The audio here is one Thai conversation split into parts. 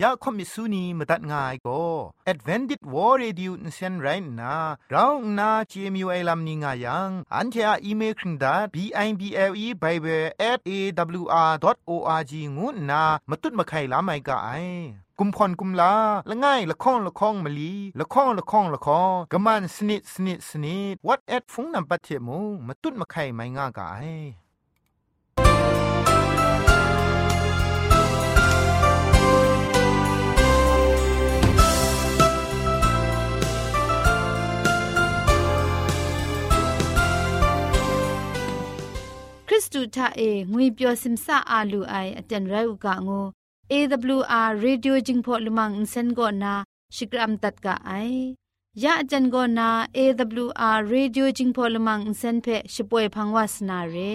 อยากคมิสุนีมตัดง่ายก็ Advented War Radio นเซนไรน่ะเราหน้า CMU ไอลัมนิง่ายังอันเทออีเมลคิงดา b i b l e bible at a w r o r g งูน่ะมาตุ้ดมาไข่ลาไม่กะไอกุมพรกุมลาละง่ายละค้องละค้องมะลีละค้องละค้องละค้องกะมันสนิดสนิดสนิด what at ฟงนำปัจเจมูมาตุ้ดมาไข่ไม่ง่ากาย စ္စတုထအေငွေပျော်စင်ဆာအာလူအိုင်အတန်ရုတ်ကငို AWR Radio Jingpho Lumang Insen go na Shikram tat ka ai ya ajan go na AWR Radio Jingpho Lumang Insen phe shipoi phangwas na re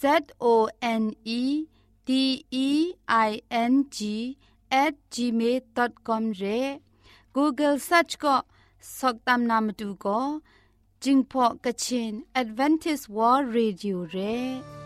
Z O N E D E I N G at gmail.com re Google search ก็สกตามนามดูก็จิงพอกะชิน Advantage World Radio เร่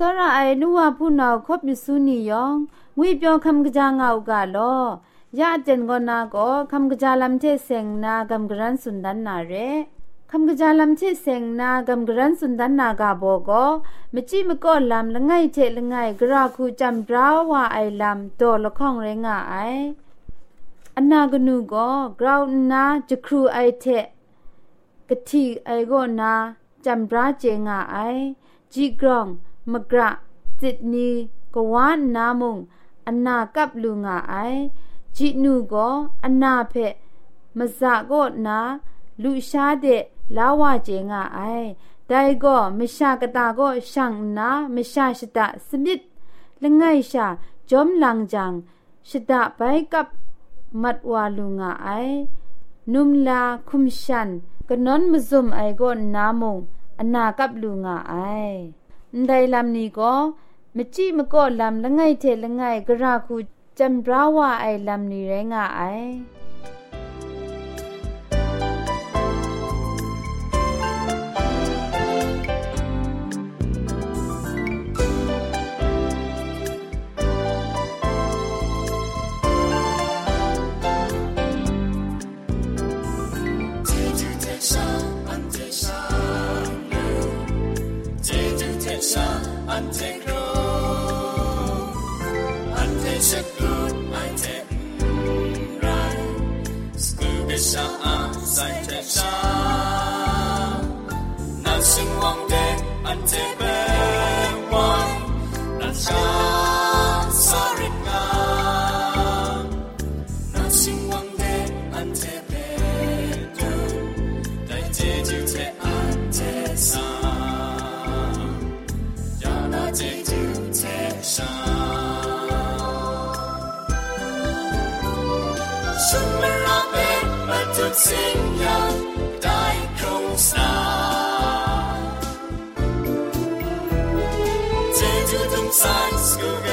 สระไอนัวผู้นาคบมิสุนียองงุยเปียวคำกะจางเอากาลอยาเจนกอนาก็คำกะจาลำเทเซงนากำกรันสุนดันนาเรคำกะจาลำเทเซงนากำกรันสุนดันนากาโบก็มจิมก็ลำละไงเทละไงกราคูจำราวาไอลำโตละข้องเรงาไออันนากนูก็กราวนาจะครูไอเทกะทีไอก็นาจำราเจงาไอจีกรอง มกระจิตนีกวานนามุงอนากับลุงาไอจิตนูก็อนาเพะมสะก็นาลุชาเดลาวาเจงาไอได้ก็มชากตาก็ช่างนามชาชตะสมิดละไงชาจอมลังจังชตะไปกับมัดวาลุงาไอนุมลาคุมชันกนนมซุมไอก็นามงอนากับลุงาไอ ไดลำนี้ก็มจิมก็ลำละไงเทละไงกระคูจำบราวาไอลำนี้ไรงาไอ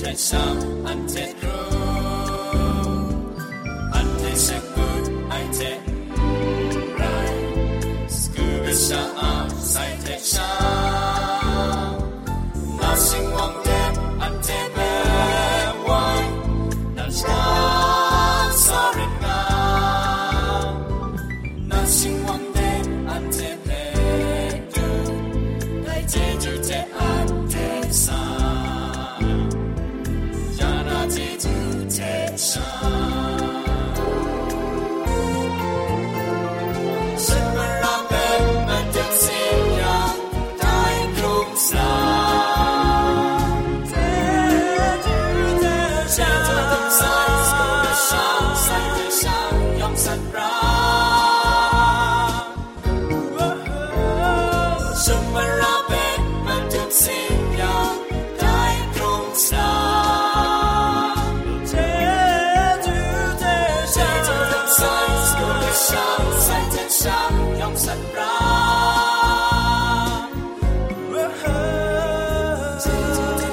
untet sam, untet gro. Untet seite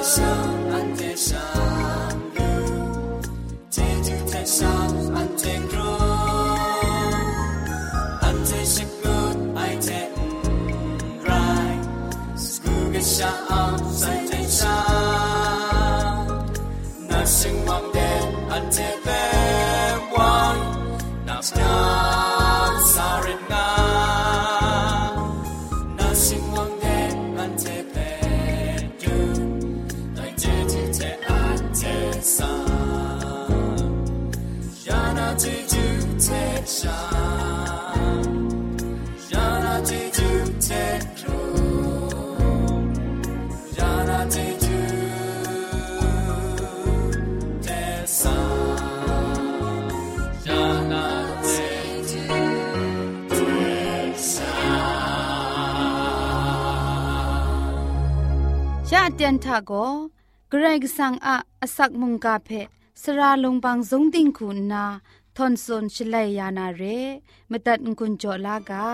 上，安天上 เตียนทาโกเกรกสังอะอสักมุงกาเพสระลงบางสงติงคุณนาทอนซนชลัยยานาเรมตัดกุญจลากา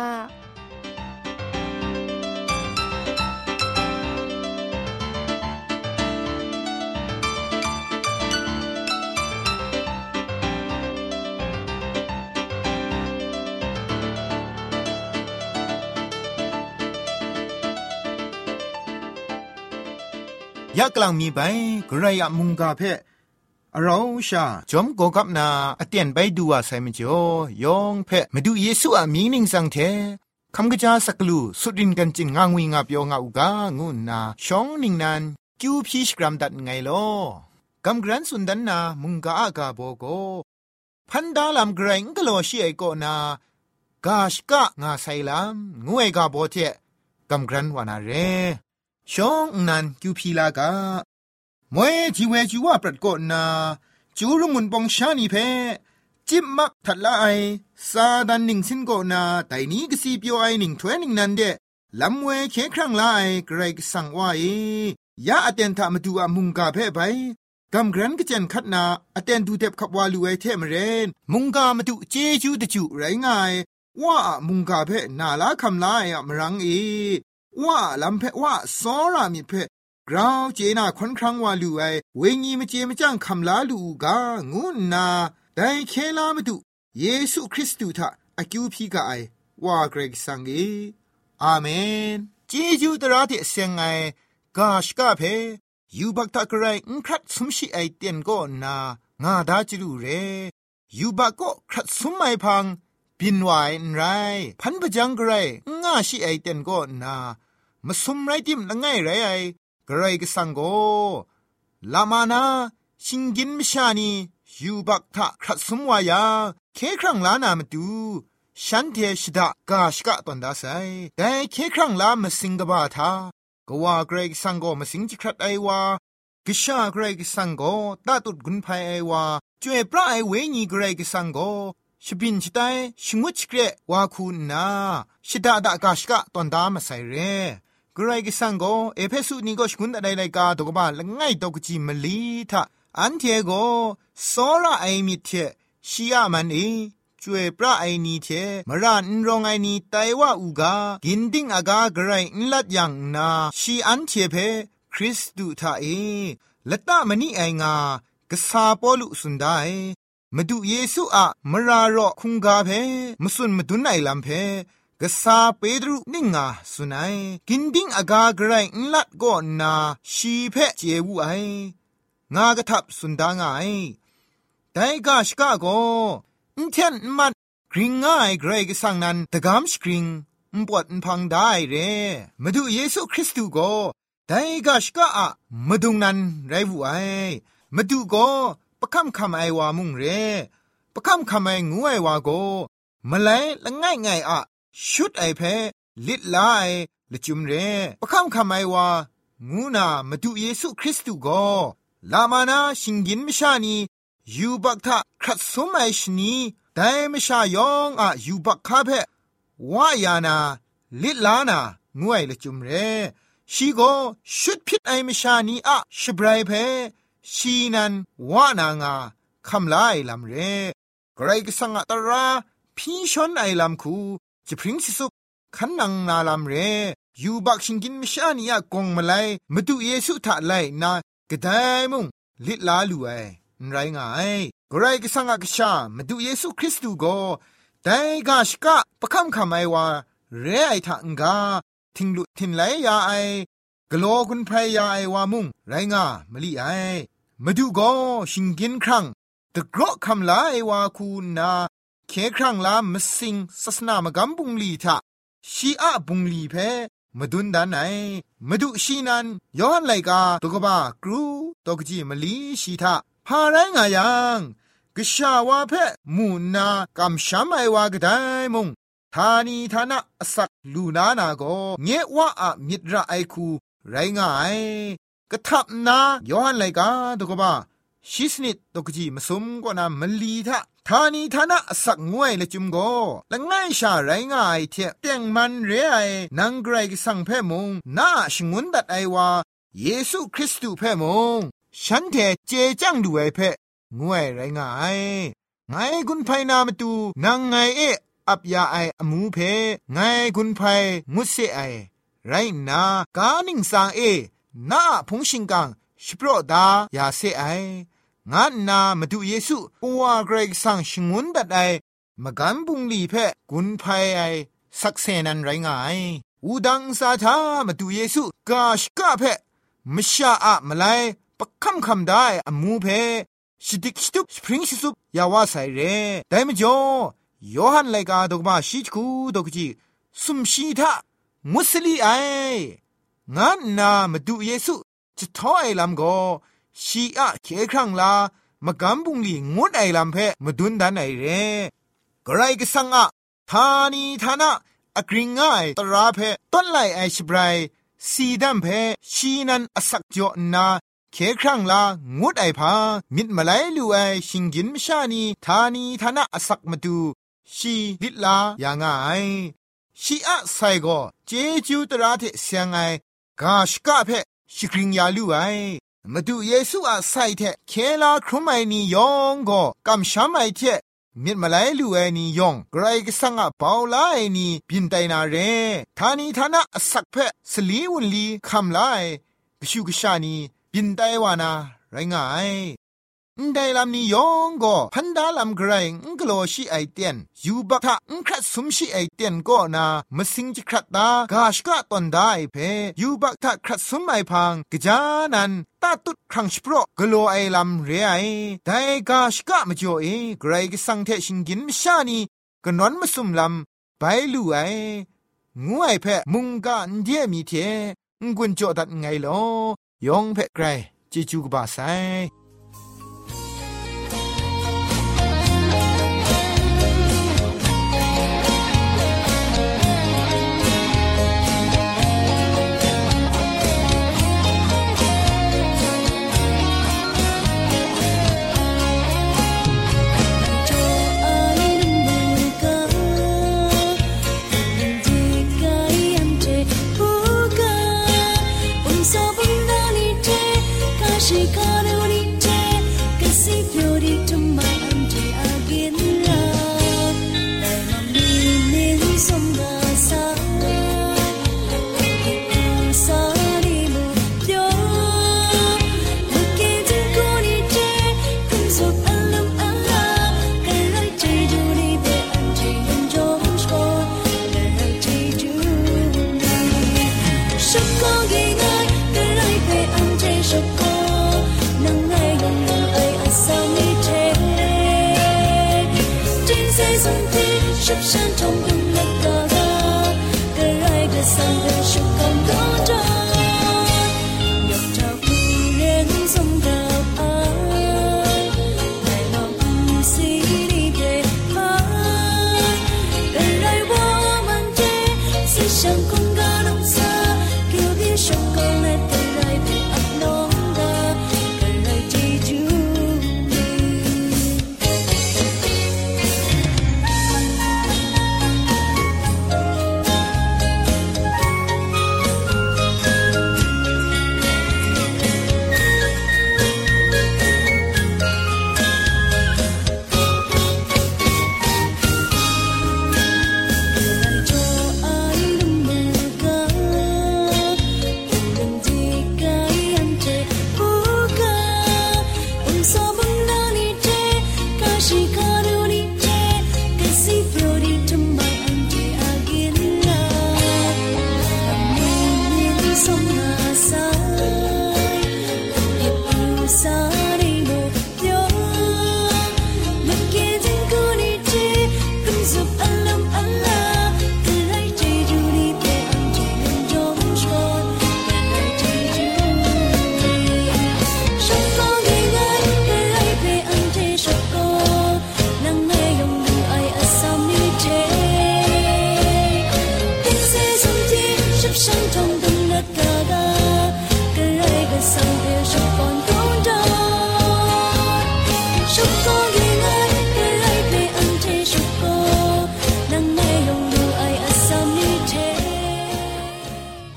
ยะกกลังมีไปกระยะมุงกาเพเราชาจอมโกกับนาอเตียนไปดูอาไซมจ่อยองเพะมาดูเยซูอามีนิงสังเทคำกระจาสักลูสุดินกันจิงงางวิงาเปียวงาอุกางุนนาชองนิงนันกิวพีชกรัมดัดไงลอกำกรันสุนดันนามุงกาอากาโบโกพันดาลามเกรงกโลชีไอโกนากาชกะงาไซลามงวยกาโบเทกำกรันวานาเร ชองนันกิวพีลากามวยจีเวจีว่าปรัดโกนาจูรุมุนปองชานีเพจิบมักทัดละไอซาดันหนิงสินโกนาแต่นี้ก็สีเปียวไอหนิงถวยนิงนันเดลำเวเคครั้งละไอเกรกสั่งว่าเอยาอเตนทามาดูอามุงกาเพไปกำกรันก็เจนคัดนาอเตนดูเด็บขับวาลูไอเทมเรนมุงกามาดูเจจูตจูไรง่ายว่ามุงกาเพนาลาคำลายอะมรังเอ ว่าลำเพว่าซอรามิเพกราวเจนาคอนครั้งว่าลูไอเวงีมเจมจังคำลาลูกางุนนาได้เคลามาดูเยซูคริสต์ทะอากิวพีกาไอว่าเกรกสังเออาเมนเจจูตระเทเซงไอกาชกาเพยูบักตะกระไรอุครัดสมชิไอเตียนก็นางาดาจิรูเรยูบักก็ครัดสมไม่พังบินไหวนไรพันปะจังกระไรงาชิไอเตียนก็นา มาสมไรติมละไงไรไอกระไรก็สังโกลามานาชิงกินมชานียูบักทะครัดสมวายาเคครั้งลานามาดูฉันเทชดากาชกะตอนดาไซแต่เคครั้งลามาสิงกบาทากว่าเกรกสังโกมาสิงจิครัดไอวากิชาเกรกสังโกตาตุดกุนภายไอวาจวยพระไอเวญีเกรกสังโกชบินชิตายชงวชเกรวาคุณนาชิดาดากาชกะตอนดามาใส่เร กรกิสังโกเอเพสุนีก็ชกุนอะไรไรกาตกบาละไงตกจิมลีทะอันเทโกโซระไอมิเทชียมันเอจวยพระไอนีเทมรานรองไอนีไตว่าอูกากินดิ้งอากาไกรนลัดยังนาชีอันเทเพคริสตูทาเอละตะมณีไองากษาปอลุสุนไดมาดูเยซูอะมรารอคุงกาเพมสุนมาดุนไอลำเพ กษาเปดรุนิงาสุนัยกินดิ้งอากาไกรนลัดก็นาชีเพเจวูไองากระทับสุนดางไอแต่กาชกาโกอินเทนมันกริงง่ายเกรกสังนันตะกามสกริงปวดพังได้เรมาดูเยซูคริสต์ก็ได้กาชกะอะมาดูนันไรบุไอมาดูก็ประคำคำไอวามุงเรประคำคำไองูไอวาโกมาเลยละง่ายง่ายอะ ชุดไอเพลิดลายละจุมเรประคำคำไอวางูนามาดูเยซูคริสต์ก็ลามานาชิงกินมชานียูบักทะครัดสมัยชนีแต่ไม่ชายองอะยูบักคาเพวายานาลิดลานางวยละจุมเรชีโกชุดพิษไอไม่ชานีอะชบรายเพชีนันวานางาคำลายลำเรไกรกสังอะตราพี่ชนไอลำคู จะพริ้งสิสุขันนังนาลำเรยูบักชิงกินม่ชานีอะกงมาไลมาดูเยซูทะไลนากระไดมุงลิลาลูไอไรงายกรก็สังกชามาดูเยซูคริสต์ก็แต่กาชกะประคำคำไอว่าเรไอทังกาทิงลุทิงไลยาไอกลัวคุณพรยาไอว่ามุงไรงามลีไอมาดูก็ชิงกินครั้งตะกรอคำลาไอว่าคูนา เคครั้งลามสิงศาสนามกำบุงลีทะชีอะบุงลีเพมาดุนดานไหนมาดูชีนันย้อนไหลกาตกบ้ากรูตกจีมลีชีทะพาไรงายังกชาวาเพมูนากำช้ำไอวากไดมงทานีทานะสักลูนานาโกเงว่าอะมิตรไอคู ไรง่ายกะทับนายอหันไลกาตกบ้าชิสนิดตกจีมาสมกว่านามลีทะ ทานีทานะสักงวยละจุมโกละง่ายชาไรง่ายเทเตียงมันเรไอนังไกรกสังเพมงนาชงุนดัดไอวาเยซูคริสต์เพมงฉันเทเจจังดูไอเพงวยไรง่ายไงกุนไพนามาตูนางไงเออับยาไออมูเพไงกุนไพงุสเซไอไรนากานิงสางเอนาพงชิงกังสโปรดายาเซไอ งานนามาดูเยซูปัวเกรกสังชงุนดัดไอมากันบุงลีเพกุนไพไอสักเซนันไรงายอูดังสาธามาดูเยซูกาชกะเพมชาอะมาไลปักคำคำได้อมูเพชิดิกชิตุสปริงชิสุยาวาไซเรแต่มจ่อยอหันไลกาดอกมาชิจคูดอกจีสุมชีทามุสลีไองานนามาดูเยซูจะท้อไอลำก็ ชีอะเคครั้งลามากำบุงลีงดไอลำเพมาดุนดันไอเรกไรก็สังอะทานีทานะอกริงง่ายตราเพต้นไลไอชบรายสีดำเพชีนันอสักจอนาเคครั้งลางดไอพามิดมาไลลูไอชิงกินมชานีทานีทานะอสักมาดูชีลิลายางไอชีอะไซโกเจจูตราเทเซียงไอกาชกะเพชิกริงยาลูไอ มาดูเยซูอาไซเทเคลาครุมไอนียองก็กำช้ำไอเทมิดมาไลลูไอนียองไกรก็สังอาเปาลาไอนีบินไตนาเรทานีทานะสักเพสลีวุลีคำลายกชูกชานีบินไตวานาไรงาย นีบินไงายได้ลำนี้ยองก็พันดาลำไกรงกโลชีไอเตียนยูบักทะงครัดสมชีไอเตียนก็นามสิงจิครัดตากาชกะตอนได้เพยูบักทะครัดสมไอพังกจานันตาตุดครังสโปรกโลไอลำเรไอได้กาชกะมจ่อเอไกรกสังเทชิงกินมชานีกนอนมสุมลำไปลู่ไองูไอเพมุงกะอันเดียมีเทงกุนจ่อดัดไงลอยองเพไกรจิจูกบาไซ Bishops and Tongues.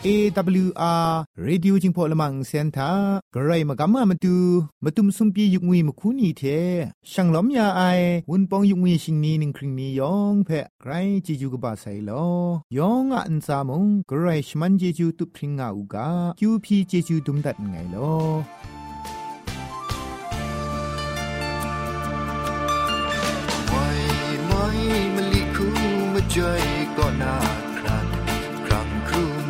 AWR Radio จิงพอละมังเซนทาไกรมากามามาดูมาตุมซุมปียุกงีมาคุนีเทช่างล้อมยาไอวุนปองยุกงีชิงนีหนึ่งคริงนี้ยองแพะไกรจิจูกบาไซลอยองอันซามงไกรชมันเจจูตุพริงอาอูกาคิวพีเจจูดุมดัดไงลอไม่ไม่มลิคูมาใจก็นา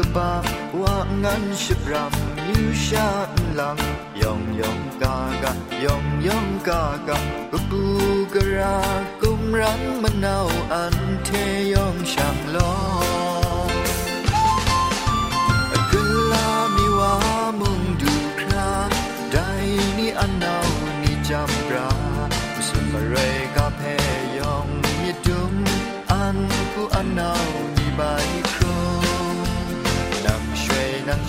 ว่างมันเอาสตุนรอดากุมไกติงลางกิงข้าลึกเย็นเลยยอดยองกามนอดคอนสิงคอนพามากจีกบาว่างั้นชิบรำยูชาลังยองยองกากะยองยองกากะกบูกรากุมรันมะนาวอันเทยองช่างลอ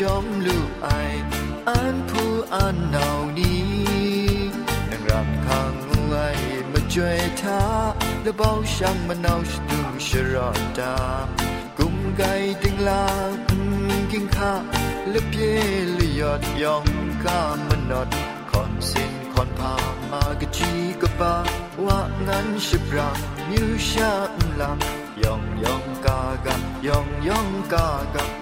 จอมลูกไออันผู้อันหนานี้นั่งรำข้างไว้มาช่วยท้าและเบาช่างมันเอาสตุงชรอดากุมไก่ติงลากินข้าและเพียลยอดยองกามนอดคอนสินคอนพามากะจีกะปาว่างั้นชิบรามิวชาลังยองยองกากะยองยองกากะกะบูกะระยองช่องย่อันนาวนี่จำราสุมาเรกากูอั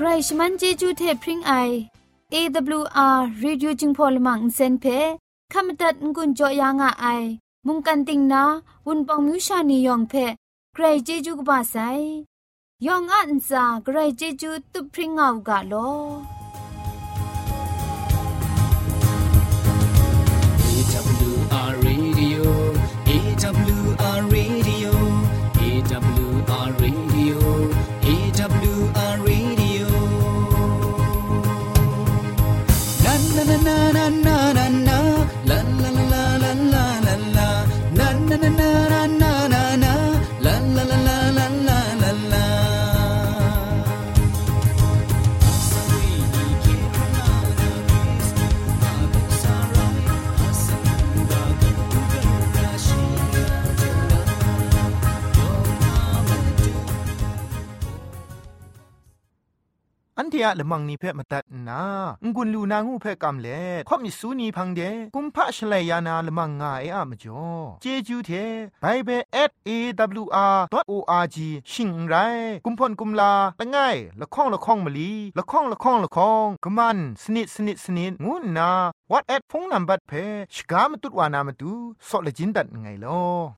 ใครชมันเจจูเทพริงไอ AWR Reducing Polymer เซนเพขมตัดงุนจอยางอ้ายมุงกันติงนาวุนปองมิวชานียองเพใครเจจูกบาไซยองอันซาใครเจจูตุพริงเอากาโล เทียละมังนิเพ่มาตัดนางุนลูนางูเพ่กำเล่ข่อมิสูนีพังเดกุมพะชเลยานาละมังงาเออะมจ่อเจจูเทไปเบสเอวอาร์ดอทโออาร์จีชิงไรกุมพ่นกุมลาละง่ายละข้องละข้องมะลีละข้องละข้องละข้องกะมันสนิดสนิดสนิดงูนาวอทแอทโฟนนัมเบอร์เพชกามตุดวานามตุซอเลจินดัดไงลอ